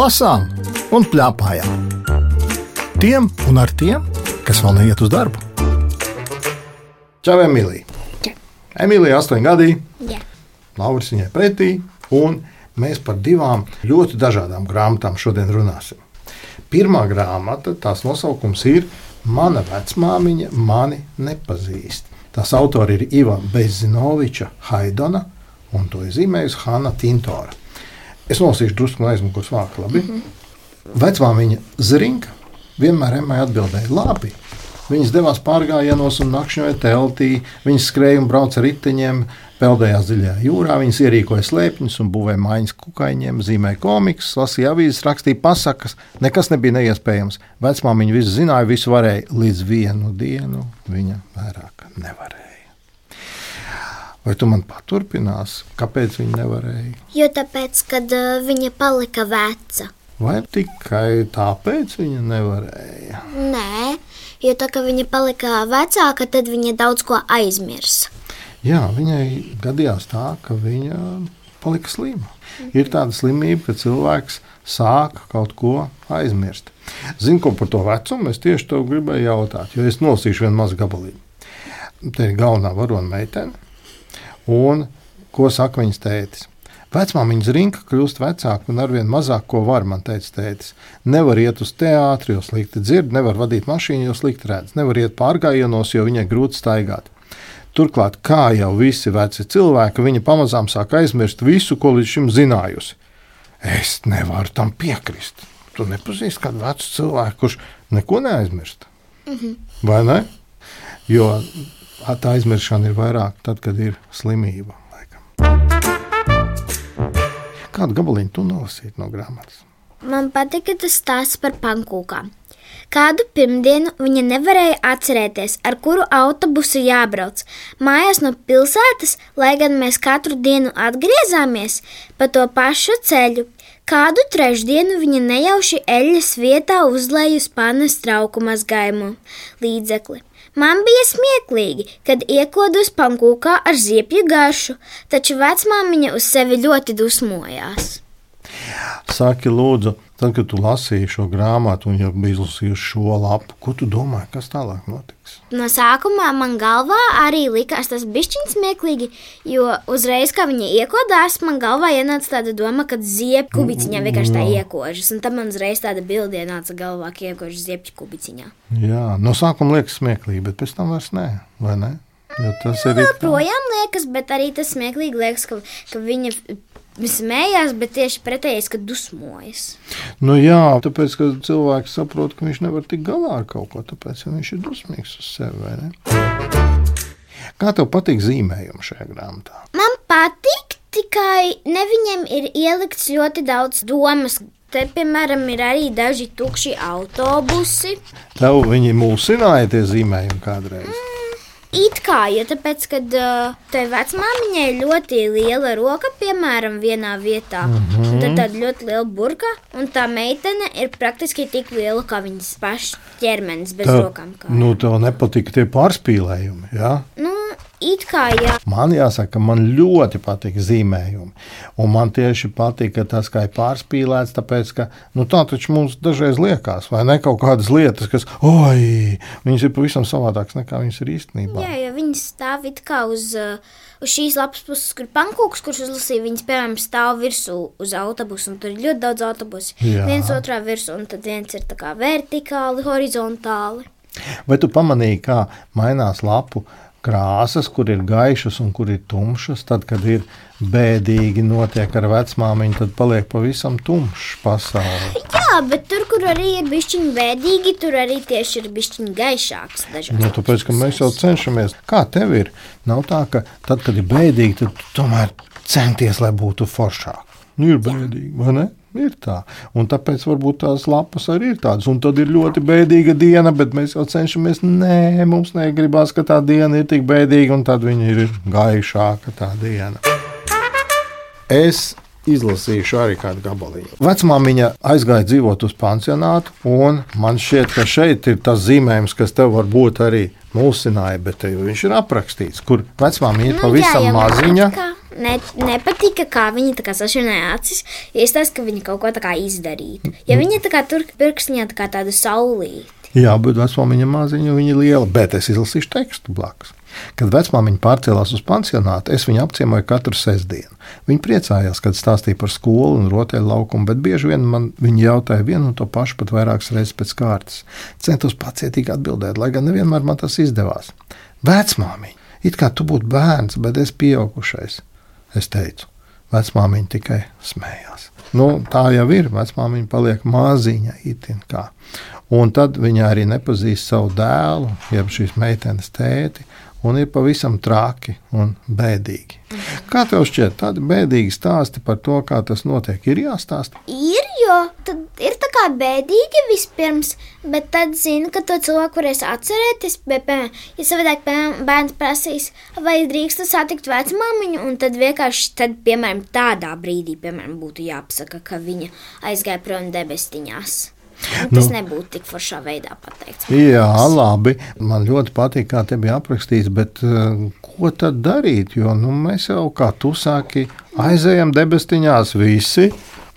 lasām un plēpājām. Tiem un ar tiem, kas vēl neiet uz darbu. Čau, Emīlija! Emīlija, 8 gadi, Jā. Lauris viņai pretī, un mēs par divām ļoti dažādām grāmatām šodien runāsim. Pirmā grāmata, tās nosaukums ir Mana vecmāmiņa mani nepazīst. Tās autori ir Iva Bezinoviča Haidona, un to ir zīmējusi Hanna Tintora. Es nolasīšu drusku no aizmugures vāka. Labi? Mm -hmm. Vecmāmiņa Zrinka vienmēr Emmai atbildēja labi. Viņas devās pārgājienos un nakšņoja teltī, viņas skrēja un brauca ar riteņiem, peldējās dziļajā jūrā, viņas ierīkoja slēpņus un būvēja mājas kukaiņiem, zīmēja komikus, lasīja avīzes, rakstīja pasakas. Nekas nebija neiespējams. Vecmāmiņa visu zināja, visu varēja, līdz vienu dienu viņa vairāk nevarēja. Vai tu man paturpināsi, kāpēc viņa nevarēja? Jo tāpēc, kad uh, viņa palika veca. Vai tikai tāpēc viņa nevarēja? Nē, jo tā kā viņa palika vecāka, tad viņa daudz ko aizmirsa. Jā, viņai gadījās tā, ka viņa palika slima. Ir tāda slimība, ka cilvēks sāk kaut ko aizmirst. Zinu, ko par to vecumu es tieši to gribēju jautāt, jo es nolasīšu vienu mazu gabaliņu. Te ir galvenā varona meitene, un ko saka viņas tētis. Vecmāmiņa zrinka kļūst vecāka un arvien mazāk ko var, man teica tētis. Nevar iet uz teātri, jo slikti dzird, nevar vadīt mašīnu, jo slikti redz, nevar iet pārgājienos, jo viņai grūti staigāt. Turklāt, kā jau visi veci cilvēki, viņa pamazām sāk aizmirst visu, ko līdz šim zinājusi. Es nevaru tam piekrist. Tu nepazīsti kādu vecu cilvēku, kurš neko neaizmirst. Mm -hmm. Vai ne? Jo tā aizmirstšana ir vairāk tad, kad ir slimība. Laikam. Kādu gabaliņu tu nolasīji no grāmatas? Man patika tas stāsts par pankūkām. Kādu pirmdienu viņa nevarēja atcerēties, ar kuru autobusu jābrauc. Mājās no pilsētas, lai gan mēs katru dienu atgriezāmies pa to pašu ceļu, kādu trešdienu viņa nejauši eļļas vietā uzlēja uz panas trauku mazgājumu līdzekli. Man bija smieklīgi, kad iekodus pankūkā ar ziepju garšu, taču vecmāmiņa uz sevi ļoti dusmojās. Saki, lūdzu, tad, kad tu lasīji šo grāmatu un jau biji izlasījusi šo lapu, ko tu domāji, kas tālāk notiks? No sākumā man galvā arī likās tas bišķiņš smieklīgi, jo uzreiz, kad viņa iekodās, man galvā ienāca tāda doma, ka ziepju kubiciņā vienkārši tā iekožas. Un tam man uzreiz tāda bilde ienāca galvā, ka iekožas ziepju kubiciņā. Jā, no sākuma liekas smieklīgi, bet pēc tam vairs nē, vai ne? Jo tas ir joprojām liekas, bet arī tas smieklīgi liekas, ka, ka viņa smējās, bet tieši pretējais, ka dusmojas. Nu, jā, tāpēc, ka cilvēks saprot, ka viņš nevar tikt galā ar kaut ko, tāpēc ja viņš ir dusmīgs uz sevi. Kā tev patīk zīmējumi šajā grāmatā? Man patīk, tikai ne viņiem ir ielikts ļoti daudz domas. Te, piemēram, ir arī daži tukši autobusi. Tev viņi mūsināja tie zīmējumi kādreiz. Mm. It kā, jo tāpēc, kad uh, tai vecmāmiņai ļoti liela roka, piemēram, vienā vietā, mm -hmm. un tad tāda ļoti liela burka, un tā meitene ir praktiski tik liela kā viņas pašas ķermenis bez tev, rokām. Kā. Nu, tev nepatika tie pārspīlējumi, jā? Ja? Nu, It kā jā. Man jāsaka, ka man ļoti patīk zīmējumi. Un man tieši patīk tas, kā ir pārspīlēts, tāpēc, ka nu, tā taču mums dažreiz liekas, vai ne kaut kādas lietas, kas, oi, viņas ir pavisam savādākas nekā viņas ir īstenībā. Jā, jo viņas stāv it kā uz. Uh, Uz šīs lapas puses, kur pankūks, kurš uzlasīja, viņas, piemēram, stāv virsū uz autobusu, un tur ir ļoti daudz autobusu. Jā. Viens otrā virsū, un tad viens ir tā kā vertikāli, horizontāli. Vai tu pamanīji, kā mainās lapu krāsas, kur ir gaišas un kur ir tumšas. Tad, kad ir bēdīgi notiek ar vecmāmiņu, tad paliek pavisam tumšs pasaule. Jā, bet tur, kur arī ir bišķiņi bēdīgi, tur arī tieši ir bišķiņi gaišāks. Nu, tāpēc, ka mēs jau cenšamies. Kā tev ir? Nav tā, ka tad, kad ir bēdīgi, tad tomēr centies, lai būtu foršāk. Nu, ir bēdīgi, vai ne? Ir tā. Un tāpēc varbūt tās lapas arī ir tādas. Un tad ir ļoti bēdīga diena, bet mēs jau cenšamies. Nē, mums negribas, ka tā diena ir tik bēdīga, un tad viņa ir gaišāka tā diena. Es izlasīšu arī kādu gabaliņu. Vecmāmiņa aizgāja dzīvot uz pansionātu, un man šķiet, ka šeit ir tas zīmējums, kas tev varbūt arī mulsināja, bet viņš ir aprakstīts, kur vecmāmiņa ir Nu, pavisam jā, maziņa. ne, nepatika, kā viņa tā kā sašķināja acis. Iestāsta, ka viņa kaut ko tā kā izdarītu. Ja viņa tā kā tur pirkstiņā tā kā tādu saulīti. Jā, bet vecmāmiņa maziņa, viņa ir liela, bet es izlasīšu tekstu blakus. Kad vecmāmiņa pārcēlās uz pansionātu, es viņu apciemoju katru sestdienu. Viņa priecājās, kad stāstīja par skolu un rotaļu laukumu, bet bieži vien man viņa jautāja vienu un to pašu pat vairākas reizes pēc kārtas. Centos pacietīgi atbildēt, lai gan nevienmēr man tas izdevās. Vecmāmiņa, it kā tu būtu bērns, bet es pieaugušais, es teicu. Vecmāmiņa tikai smējās. Nu, tā jau ir. Vecmāmiņa paliek maziņa. Un tad viņa arī nepazīst savu dēlu, jeb šīs meitenes tēti, un ir pavisam traki un bēdīgi. Kā tev šķiet, tādi bēdīgi stāsti par to, kā tas notiek, ir jāstāsta? Ir, jo tad ir tā kā bēdīgi vispirms, bet tad zinu, ka to cilvēku varēs atcerēties. Bet, piemēram, ja savādāk bērns prasīs, vai drīkstu satikt vecmāmiņu, un tad vienkārši, tad, piemēram, tādā brīdī, piemēram, būtu jāpasaka, ka viņa aizgāja prom debestiņās. Tas nu, nebūtu tik foršā veidā pateikts. Jā, labi. Man ļoti patīk, kā te bija aprakstīts, bet uh, ko tad darīt? Jo nu, mēs jau, kā tu saki, aizējam debestiņās visi.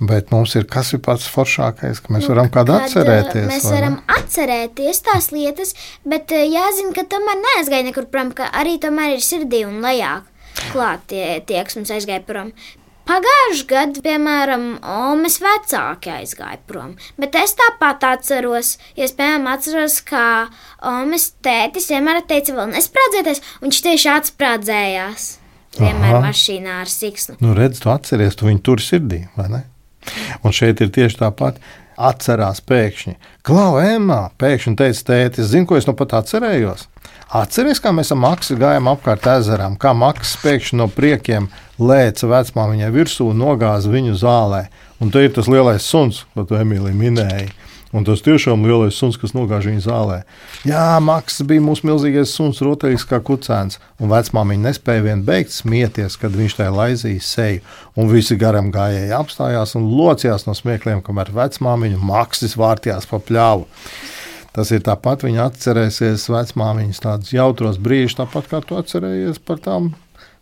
Bet mums ir kas ir pats foršākais, ka mēs nu, varam kādu eh, atcerēties. Mēs varam ne? atcerēties tās lietas, bet eh, jāzina, ka tomēr neaizgāja nekur prom, ka arī tomēr ir sirdī un lejā klāt tie, tie kas mums aizgāja prom. Pagājušajā gadā, piemēram, Omas vecāki aizgāja prom, bet es tāpat atceros, ja es, piemēram, atceros, ka Omas tētis vienmēr teica, vēl nesprādzēties, un viņš tieši atsprādzējās. Vienmēr Aha. mašīnā ar siksnu. Nu, redz, tu atceries, tu viņu tur sirdī, vai ne? Un šeit ir tieši tāpat. Atcerās pēkšņi, Klau, Emma, pēkšņi teica, tētis, zinu, ko es nu pat atcerējos. Atceries, kā mēs ar Maksu gājām apkārt ezeram, kā Maksu pēkšņi no priekiem lēca vecmāmiņai virsū un nogāza viņu zālē. Un te ir tas lielais suns, ko tu Emīlija minēji. Un tas tiešām lielais suns, kas nogāž viņa zālē. Jā, Maks bija mūsu milzīgais suns, rotaļīgs kā kucēns. Un vecmāmiņa nespēja vien beigt smieties, kad viņš tajā laizīja seju. Un visi garam gājēji apstājās un locījās no smiekliem, kamēr vecmāmiņa Maksis vārtījās pa pļāvu. Tas ir tāpat, viņa atcerēsies vecmāmiņas tādus jautros brīžus, tāpat kā tu atcerējies par tām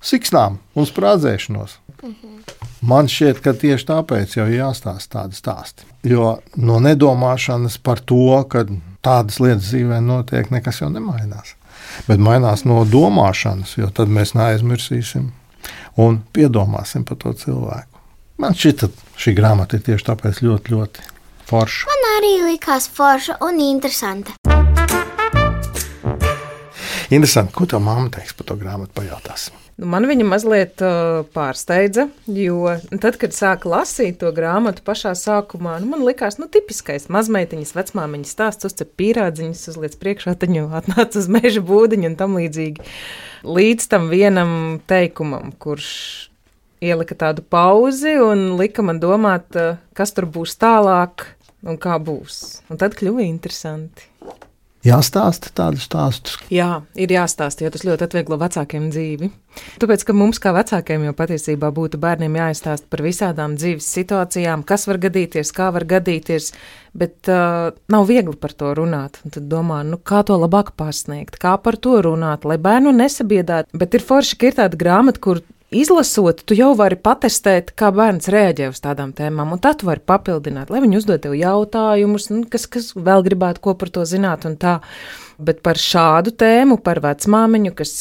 siksnām un sprādzēšanos. -hmm. Man šķiet, ka tieši tāpēc jau jāstāsta tādi stāsti. Jo no nedomāšanas par to, ka tādas lietas dzīvē notiek, nekas jau nemainās. Bet mainās no domāšanas, jo tad mēs neaizmirsīsim un piedomāsim par to cilvēku. Man šķiet, šī grāmata ir tieši tāpēc ļoti, ļoti forša. Man arī likās forša un interesanta. Interesanti, ko tā mamma teiks par to grāmatu, pajautāsim. Nu, man viņa mazliet uh, pārsteidza, jo tad, kad sāka lasīt to grāmatu pašā sākumā, nu, man likās, nu, tipiskais mazmeitiņas, vecmāmiņas stāsts, uzcep pīrādziņas, uzliec priekšā, taņu atnāca uz meža būdiņu un tam līdzīgi. Līdz tam vienam teikumam, kurš ielika tādu pauzi un lika man domāt, uh, kas tur būs tālāk, un kā būs. Un tad kļuva interesanti. Jāstāsta tādus stāstus. Jā, ir jāstāsta, jo tas ļoti atvieglo vecākiem dzīvi. Tāpēc, ka mums, kā vecākiem, jau patiesībā būtu bērniem jāizstāsta par visādām dzīves situācijām, kas var gadīties, kā var gadīties, bet uh, nav viegli par to runāt. Un tad domā, nu, kā to labāk pasniegt, kā par to runāt, lai bērnu nesabiedātu. Bet ir forši, ka ir tāda grāmata, kur izlasot, tu jau vari patestēt, kā bērns reaģē uz tādām tēmām, un tad tu vari papildināt, lai viņi uzdod tev jautājumus, nu, kas, kas vēl gribētu ko par to zināt. Bet par šādu tēmu, par vecmāmiņu, kas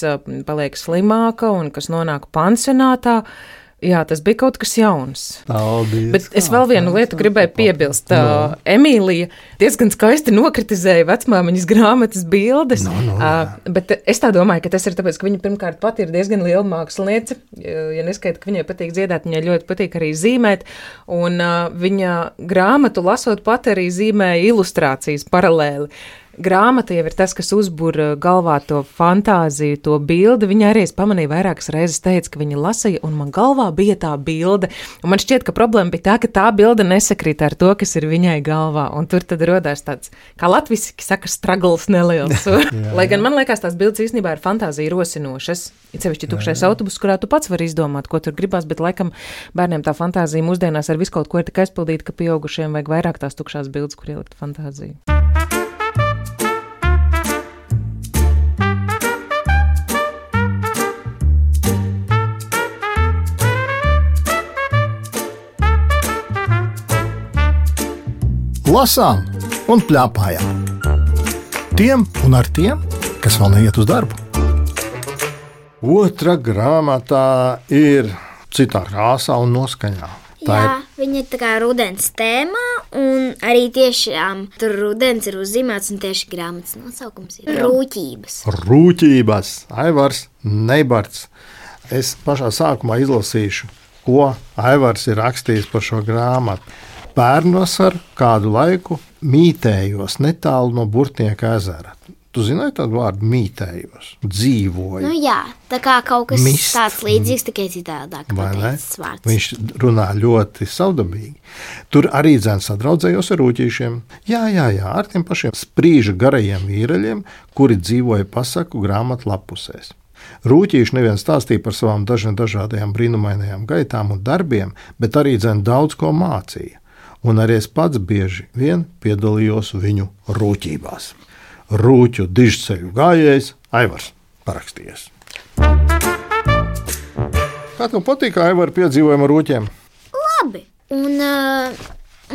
paliek slimāka un kas nonāk pansionātā, uh, Jā, tas bija kaut kas jauns. Paldies, Bet es vēl vienu lietu gribēju piebilst. No. Emīlija diezgan skaisti nokritizēja vecmāmiņas grāmatas bildes. No, no, uh, bet es tā domāju, ka tas ir tāpēc, ka viņa pirmkārt pati ir diezgan liela māksliniece. Ja neskaita, ka viņai patīk dziedāt, viņai ļoti patīk arī zīmēt. Un viņa grāmatu lasot pat arī zīmēja ilustrācijas paralēli grāmata jau ir tas, kas uzbūr uh, galvā to fantāziju, to bildi. Viņa arī es pamanīju vairākas reizes, teica, ka viņa lasīja, un man galvā bija tā bilde. Un man šķiet, ka problēma bija tā, ka tā bilde nesakrīt ar to, kas ir viņai galvā. Un tur tad radās tāds, kā latviešu saka, struggles neliels. Lai gan man liekas, tās bildes īstenībā ir fantāzija rosinošas. Ir sevišķi tukšais autobus, kurā tu pats vari izdomāt, ko tur gribās, bet laikam bērniem tā fantāzija mūsdienās ar visu kaut ko ir tik aizpildīta, ka pieaugušiem vajag vairāk tās tukšās bildes, kur ielikt fantāziju. Lasām un plēpājām. Tiem un ar tiem, kas vēl neiet uz darbu. Otra grāmatā ir citā krāsā un noskaņā. Tā Jā, viņa ir tā kā rudens tēmā, un arī tiešām tur rudens ir uzzīmēts, un tieši grāmatas nosaukums ir Rūķības. ir rūtības, Aivars Neibards. Es pašā sākumā izlasīšu, ko Aivars ir rakstījis par šo grāmatu. Pērnos ar kādu laiku mītējos netālu no Burtnieka ezera. Tu zināji tādu vārdu mītējos, dzīvoju. Nu, jā, tā kā kaut kas Mist. tāds līdzīgs, tikai citādāk. Viņš runā ļoti savdabīgi. Tur arī dzēns sadraudzējos ar rūtīšiem. Jā, jā, jā, ar tiem pašiem sprīža garajiem vīraļiem, kuri dzīvoja pasaku grāmatu lapusēs. Rūtīši neviens stāstīja par savām dažādajām brīnumainajām gaitām un darbiem, bet arī dzēn daudz ko mācīja. Un arī es pats bieži vien piedalījos viņu rūtībās. Rūķu dižceļu gājējs Aivars parakstījies. Kā tev patīk, Aivar, piedzīvojumi ar rūķiem? Labi. Un uh,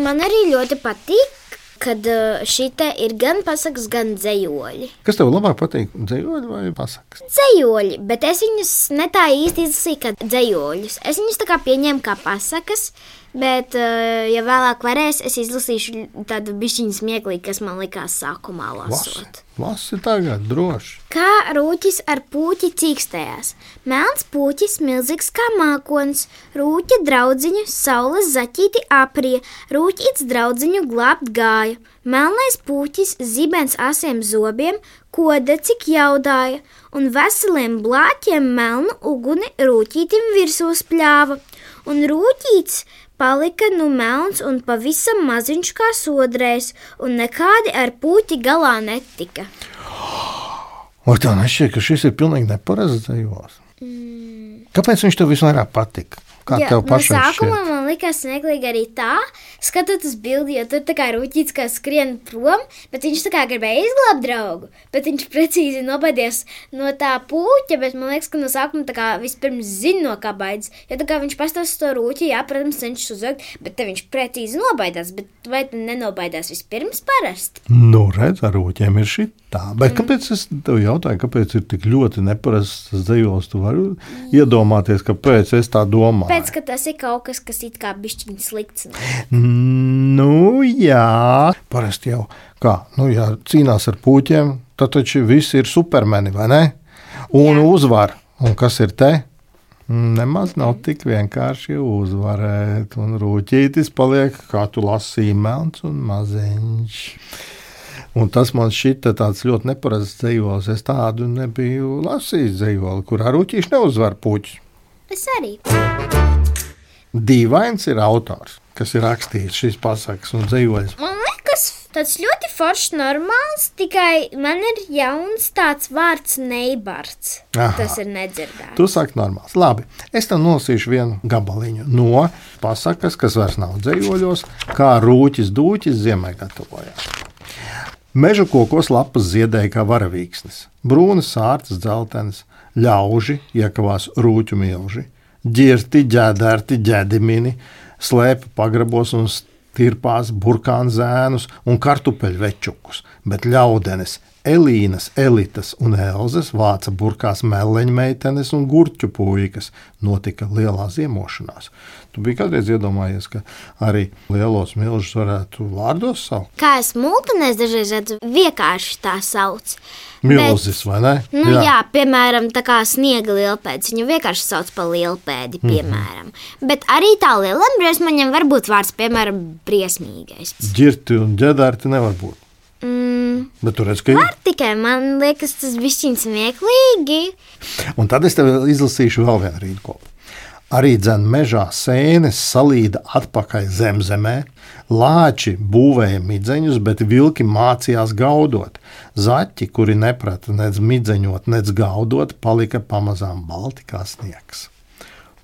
man arī ļoti patīk, kad uh, šī te ir gan pasakas, gan dzējoļi. Kas tev labāk patīk? Dzīvot vai pasakas? Dzējoļi, bet es viņus ne tā īsti izlasīju, kā dzējoļus. Es viņus tā kā pieņēmu kā pasakas, bet, uh, ja vēlāk varēs, es izlasīšu tādu bišķiņu smieklīgu, kas man likās sākumā lasot. Lasi tagad, droši. Kā rūķis ar puķi cīkstējās. Melns puķis, milzīgs kā mākonis, rūķa draudziņu, saules zaķīti aprija, rūķīts draudziņu glābt gāja. Melnais puķis, zibens asiem zobiem, koda cik jaudāja, un veseliem blāķiem melnu uguni rūķītim virsū spļāva. Un rūķīts palika nu melns un pavisam maziņš kā sodrējs, un nekādi ar puķi galā netika. Vai tev nešķiet, ka šis ir pilnīgi nepareizs dzīvos? Kāpēc viņš tev visvairāk patika? Kā Jā, tev no pašai sākumā šķiet? man likās smieklīgi arī tā, skatoties bildi, jo tur tā kā rūtīts, kā skrien prom, bet viņš tā kā gribēja izglābt draugu. Bet viņš precīzi nobaidījās no tā puķa, bet man liekas, ka no sākuma tā kā vispirms zina, no kā baidās. Jo tā kā viņš pastāv to rūķi, jā, protams, cenšas uzveikt, bet te viņš precīzi nobaidās. Bet vai tu nenobaidās vispirms parasti? Nu, redz, ar rūķiem ir šī tā. Bet kāpēc es tev jautāju, kāpēc ir tik ļoti neparasts dzīvos? Tu vari iedomāties, kāpēc es tā domāju. Pēc, ka tas ir kaut kas, kas it kā bišķiņ slikts. Nu, jā, parasti jau kā, nu, ja cīnās ar puķiem, tad taču visi ir supermeni, vai ne? Un Jā. uzvar. Un kas ir te? Nemaz nav tik vienkārši uzvarēt. Un rūtītis paliek, kā tu lasīji, melns un maziņš. Un tas man šķita tāds ļoti neparasts dzīvos. Es tādu nebiju lasījis dzīvoli, kurā rūtīši neuzvar puķus. Es arī. Dīvains ir autors, kas ir rakstījis šīs pasakas un dzīvojas. Man liekas, tas ļoti foršs, normāls, tikai man ir jauns tāds vārds neibards. Aha. Tas ir nedzirdēts. Tu saki, normāls. Labi, es tev nolasīšu vienu gabaliņu no pasakas, kas vairs nav dzīvoļos, kā rūķis dūķis ziemē gatavojās. Meža kokos lapas ziedēja kā varavīksnes, brūnas sārtas, dzeltenas, ļauži, iekavās rūķu milži, ģirti, ģēdērti, ģēdimini, slēpa pagrabos un stirpās burkānu zēnus un kartupeļu večukus, bet ļaudenes, Elīnas, Elitas un Elzas vāca burkās meleņu meitenes un gurķu puikas. Notika lielā ziemošanās. Tu biji kādreiz iedomājies, ka arī lielos milžus varētu vārdos saukt? Kā es multinēs dažreiz redzu, vienkārši tā sauc. Milzis, vai ne? Nu, jā. jā, piemēram, tā kā sniega lielpēds. Viņu vienkārši sauc par lielpēdi, Mhm. piemēram. Mm -hmm. Bet arī tā lielam briesmaņam var būt vārds, piemēram, briesmīgais. Girti un ģedārti nevar būt. Mm, Bet tur redz, ka ir. tikai man liekas, tas bišķiņ smieklīgi. Un tad es tev izlasīšu vēl vienu rīkopu. Arī dzēna mežā sēnes salīda atpakaļ zemzemē, lāči būvēja midzeņus, bet vilki mācījās gaudot. Zaķi, kuri neprata nec midzeņot, nec gaudot, palika pamazām balti kā sniegs.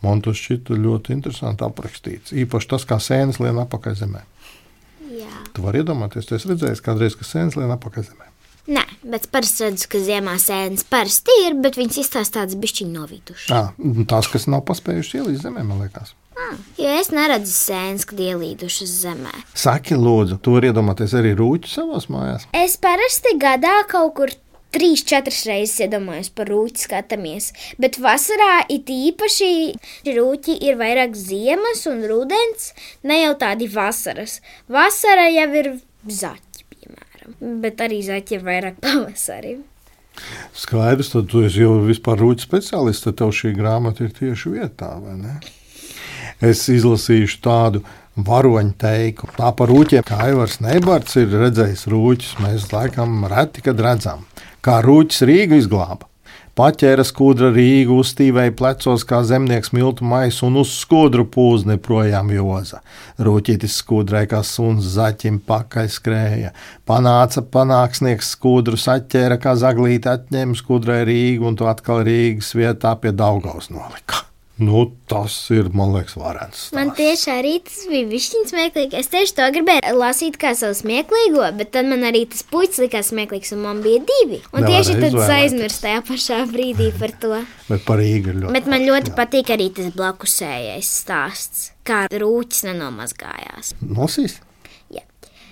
Man tas šķita ļoti interesanti aprakstīts. Īpaši tas, kā sēnes lien apakaļ zemē. Jā. Tu vari iedomāties, tu esi redzējis kādreiz, ka sēnes lien apakaļ zemē. Nē, bet parasti redzu, ka ziemā sēnes parasti ir, bet viņas izstāsta tādas bišķiņu novītušas. À, tās, kas nav paspējušas ielīst zemē, man liekas. Jo es neredzu sēnes, kad ielīdušas zemē. Saki, lūdzu, tu vari iedomāties arī rūķi savās mājās. Es parasti gadā kaut kur trīs, četras reizes iedomājos par rūķi skatāmies. Bet vasarā it īpaši rūķi ir vairāk ziemas un rudens, ne jau tādi vasaras. Vasara jau ir piemēram. Bet arī zaķi ir vairāk pavasarī. Skaidrs, tad tu jau vispār rūķis speciālists, tad tev šī grāmata ir tieši vietā, vai ne? Es izlasīšu tādu varoņu teiku. Tā par rūķiem, kā Aivars Neibards ir redzējis rūķus, mēs laikam reti, kad redzam. Kā rūķis Rīgu izglāba. Paķēra skudra Rīgu, uztīvēja plecos kā zemnieks miltu maisu un uz skudru pūzni projām joza. Rūķītis skudrai kā suns zaķim pakaļ skrēja. Panāca panāksnieks skudru, saķēra kā zaglīti atņēma skudrai Rīgu un to atkal Rīgas vietā pie Daugaus nolika. Nu, tas ir, man liekas, varens. Man tieši arī tas bija višķiņš smieklīgi. Es tieši to gribēju lasīt kā savu smieklīgo, bet tad man arī tas puķis likās smieklīgs, un man bija divi. Un Nevar tieši tad es aizmirsu tajā pašā brīdī par to. Bet par Rīgu ir ļoti. Bet man ļoti patīk arī tas blakusējais stāsts, kā rūķis nenomazgājās. Nosīs?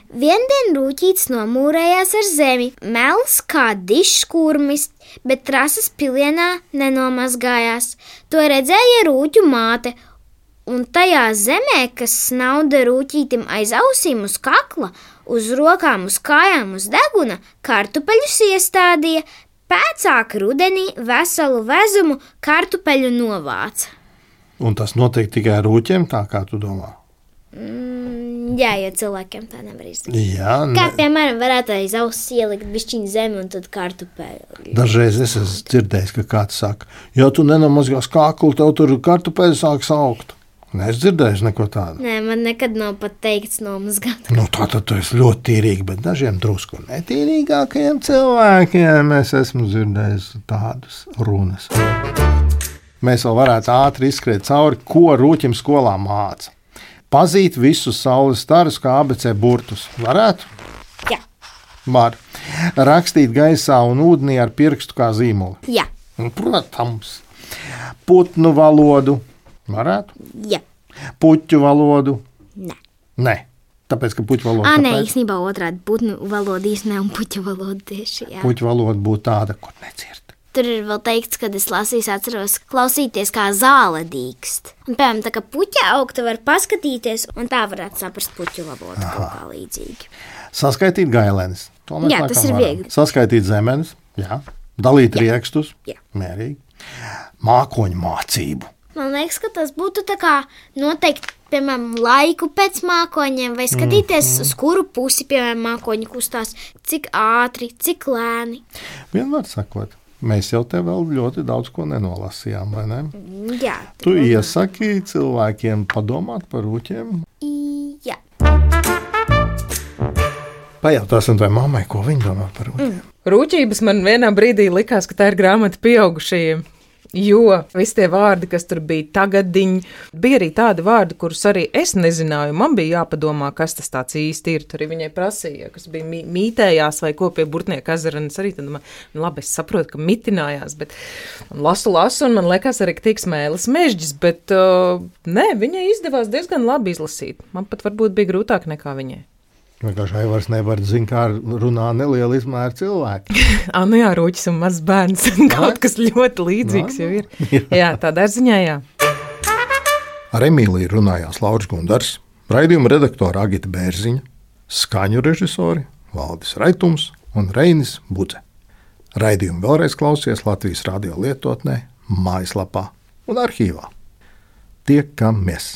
Viendien rūtīts nomūrējās ar zemi, mels kā dišs kurmis, bet trases pilienā nenomazgājās. To redzēja rūķu māte, un tajā zemē, kas snauda rūtītim aiz ausīm uz kakla, uz rokām, uz kājām, uz deguna, kartupeļus iestādīja, pēcāk rudenī veselu vezumu kartupeļu novāca. Un tas notiek tikai rūķiem, tā kā tu domā. Mm, jā, jo cilvēkiem tā nevar izdarīt. Jā, Kā ne. piemēram, varētu aiz auss ielikt bišķiņu zemi un tad kartupeļu. Dažreiz es esmu dzirdējis, ka kāds saka, ja tu nenomazgās kāklu, tev tur kartupeļs sāks augt. Nē, es dzirdēju neko tādu. Nē, man nekad nav pat teikts nomazgāt. Nu, tā tad tu esi ļoti tīrīga, bet dažiem drusku netīrīgākajiem cilvēkiem es esmu dzirdējis tādas runas. Mēs vēl varētu ātri izskriet cauri, ko rūķim skolā māca. Pazīt visus saules starus, kā ABC burtus. Varētu? Jā, Var. Rakstīt gaisā un ūdenī ar pirkstu kā zīmolu. jā, Nu, Protams, putnu valodu. Varētu. jā. Puķu valodu. Nē, Nē, tāpēc, ka puķu valoda. à, nē īstenībā otrādi putnu valoda īstenībā un puķu valoda tieši. Jā. Puķu valoda būtu tāda, kur nedzird. Tur ir vēl teikts, kad es lasīju, atceros, klausīties kā zāle dīkst. Un, piemēram, tā kā puķa augta var paskatīties, un tā varētu saprast puķu valodu kaut kā līdzīgi. Saskaitīt gailenes. To mēs Jā, tas ir varam. viegli. Saskaitīt zemenes, jā. dalīt jā. riekstus, Jā. mērīgi. Mākoņu mācību. Man liekas, ka tas būtu tā kā noteikt, piemēram, laiku pēc mākoņiem, vai skatīties, mm, mm. uz kuru pusi, piemēram, mākoņi kustās, cik ātri, cik lēni. Vienmēr sakot, mēs jau te vēl ļoti daudz ko nenolasījām, vai ne? Jā, Tu iesaki cilvēkiem padomāt par rūķiem. I- jā. Pajautāsim tai mammai, ko viņa domā par rūķiem. Mm. Rūķības man vienā brīdī likās, ka tā ir grāmata pieaugušajiem. Jo visi tie vārdi, kas tur bija tagadiņi, bija arī tādi vārdi, kurus arī es nezināju. Man bija jāpadomā, kas tas īsti ir. Tur arī viņai prasīja, kas bija mī- mītējās vai ko pie burtnieka ezera. un Es arī domāju, nu, labi, es saprotu, ka mitinājās, bet lasu, lasu, un man liekas arī, ka tiks mēlis mežģis, bet uh, nē, viņai izdevās diezgan labi izlasīt. Man pat varbūt bija grūtāk nekā viņai. Vienkārši Aivars nevar zināt, kā runā neliela izmēra cilvēki. Ah, nu jā, rūķis un mazs bērns. Kaut kas ļoti līdzīgs jau ir. Jā, tādā ziņā, jā. Ar Emīliju runājās Lauris Gundars, raidījuma redaktora Agita Bērziņa, skaņu režisori Valdis Raitums un Reinis Budze. Raidījumu vēlreiz klausies Latvijas radio lietotnē, mājaslapā un arhīvā. Tiekamies!